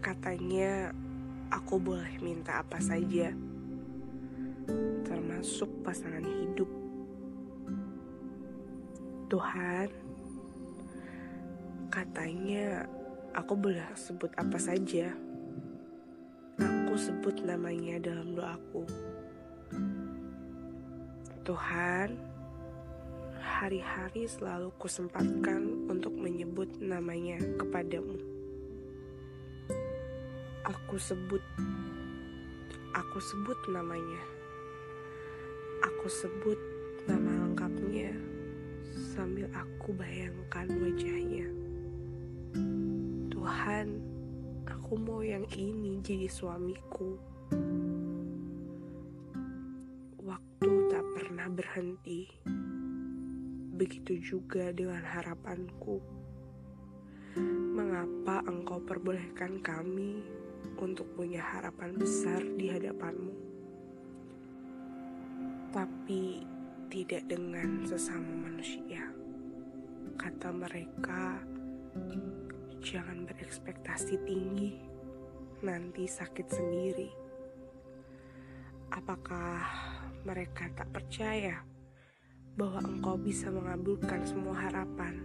Katanya aku boleh minta apa saja, termasuk pasangan hidup. Tuhan, katanya aku boleh sebut apa saja. Aku sebut namanya dalam doaku. Tuhan, hari-hari selalu kusempatkan untuk menyebut namanya kepadamu. Aku sebut, aku sebut namanya. Aku sebut nama lengkapnya sambil aku bayangkan wajahnya. Tuhan, aku mau yang ini jadi suamiku. Waktu tak pernah berhenti. Begitu juga dengan harapanku. Mengapa engkau perbolehkan kami untuk punya harapan besar di hadapanmu? Tapi tidak dengan sesama manusia. Kata mereka, jangan berekspektasi tinggi, nanti sakit sendiri. Apakah mereka tak percaya bahwa engkau bisa mengabulkan semua harapan,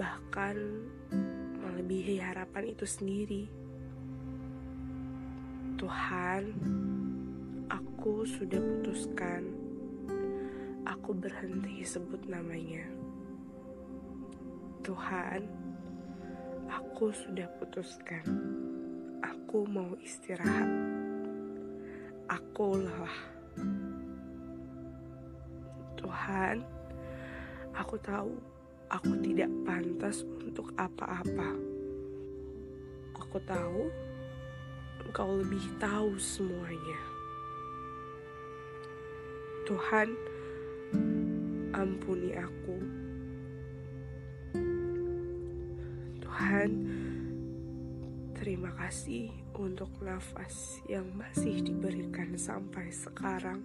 bahkan melebihi harapan itu sendiri? Tuhan, aku sudah putuskan. Aku berhenti sebut namanya. Tuhan, aku sudah putuskan. Aku mau istirahat. Aku lelah. Tuhan, aku tahu aku tidak pantas untuk apa-apa. Aku tahu engkau lebih tahu semuanya. Tuhan, ampuni aku. Tuhan, terima kasih untuk nafas yang masih diberikan sampai sekarang,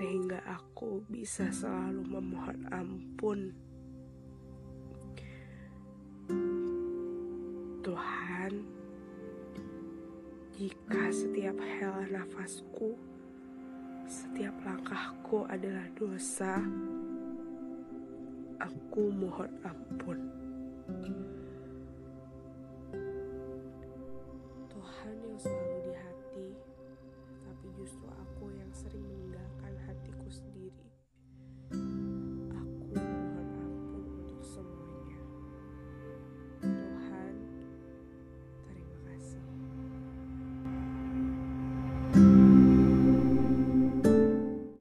sehingga aku bisa selalu memohon ampun. Tuhan, jika setiap hela nafasku, setiap langkahku adalah dosa, aku mohon ampun. Tuhan yang selalu di hati, tapi justru aku yang sering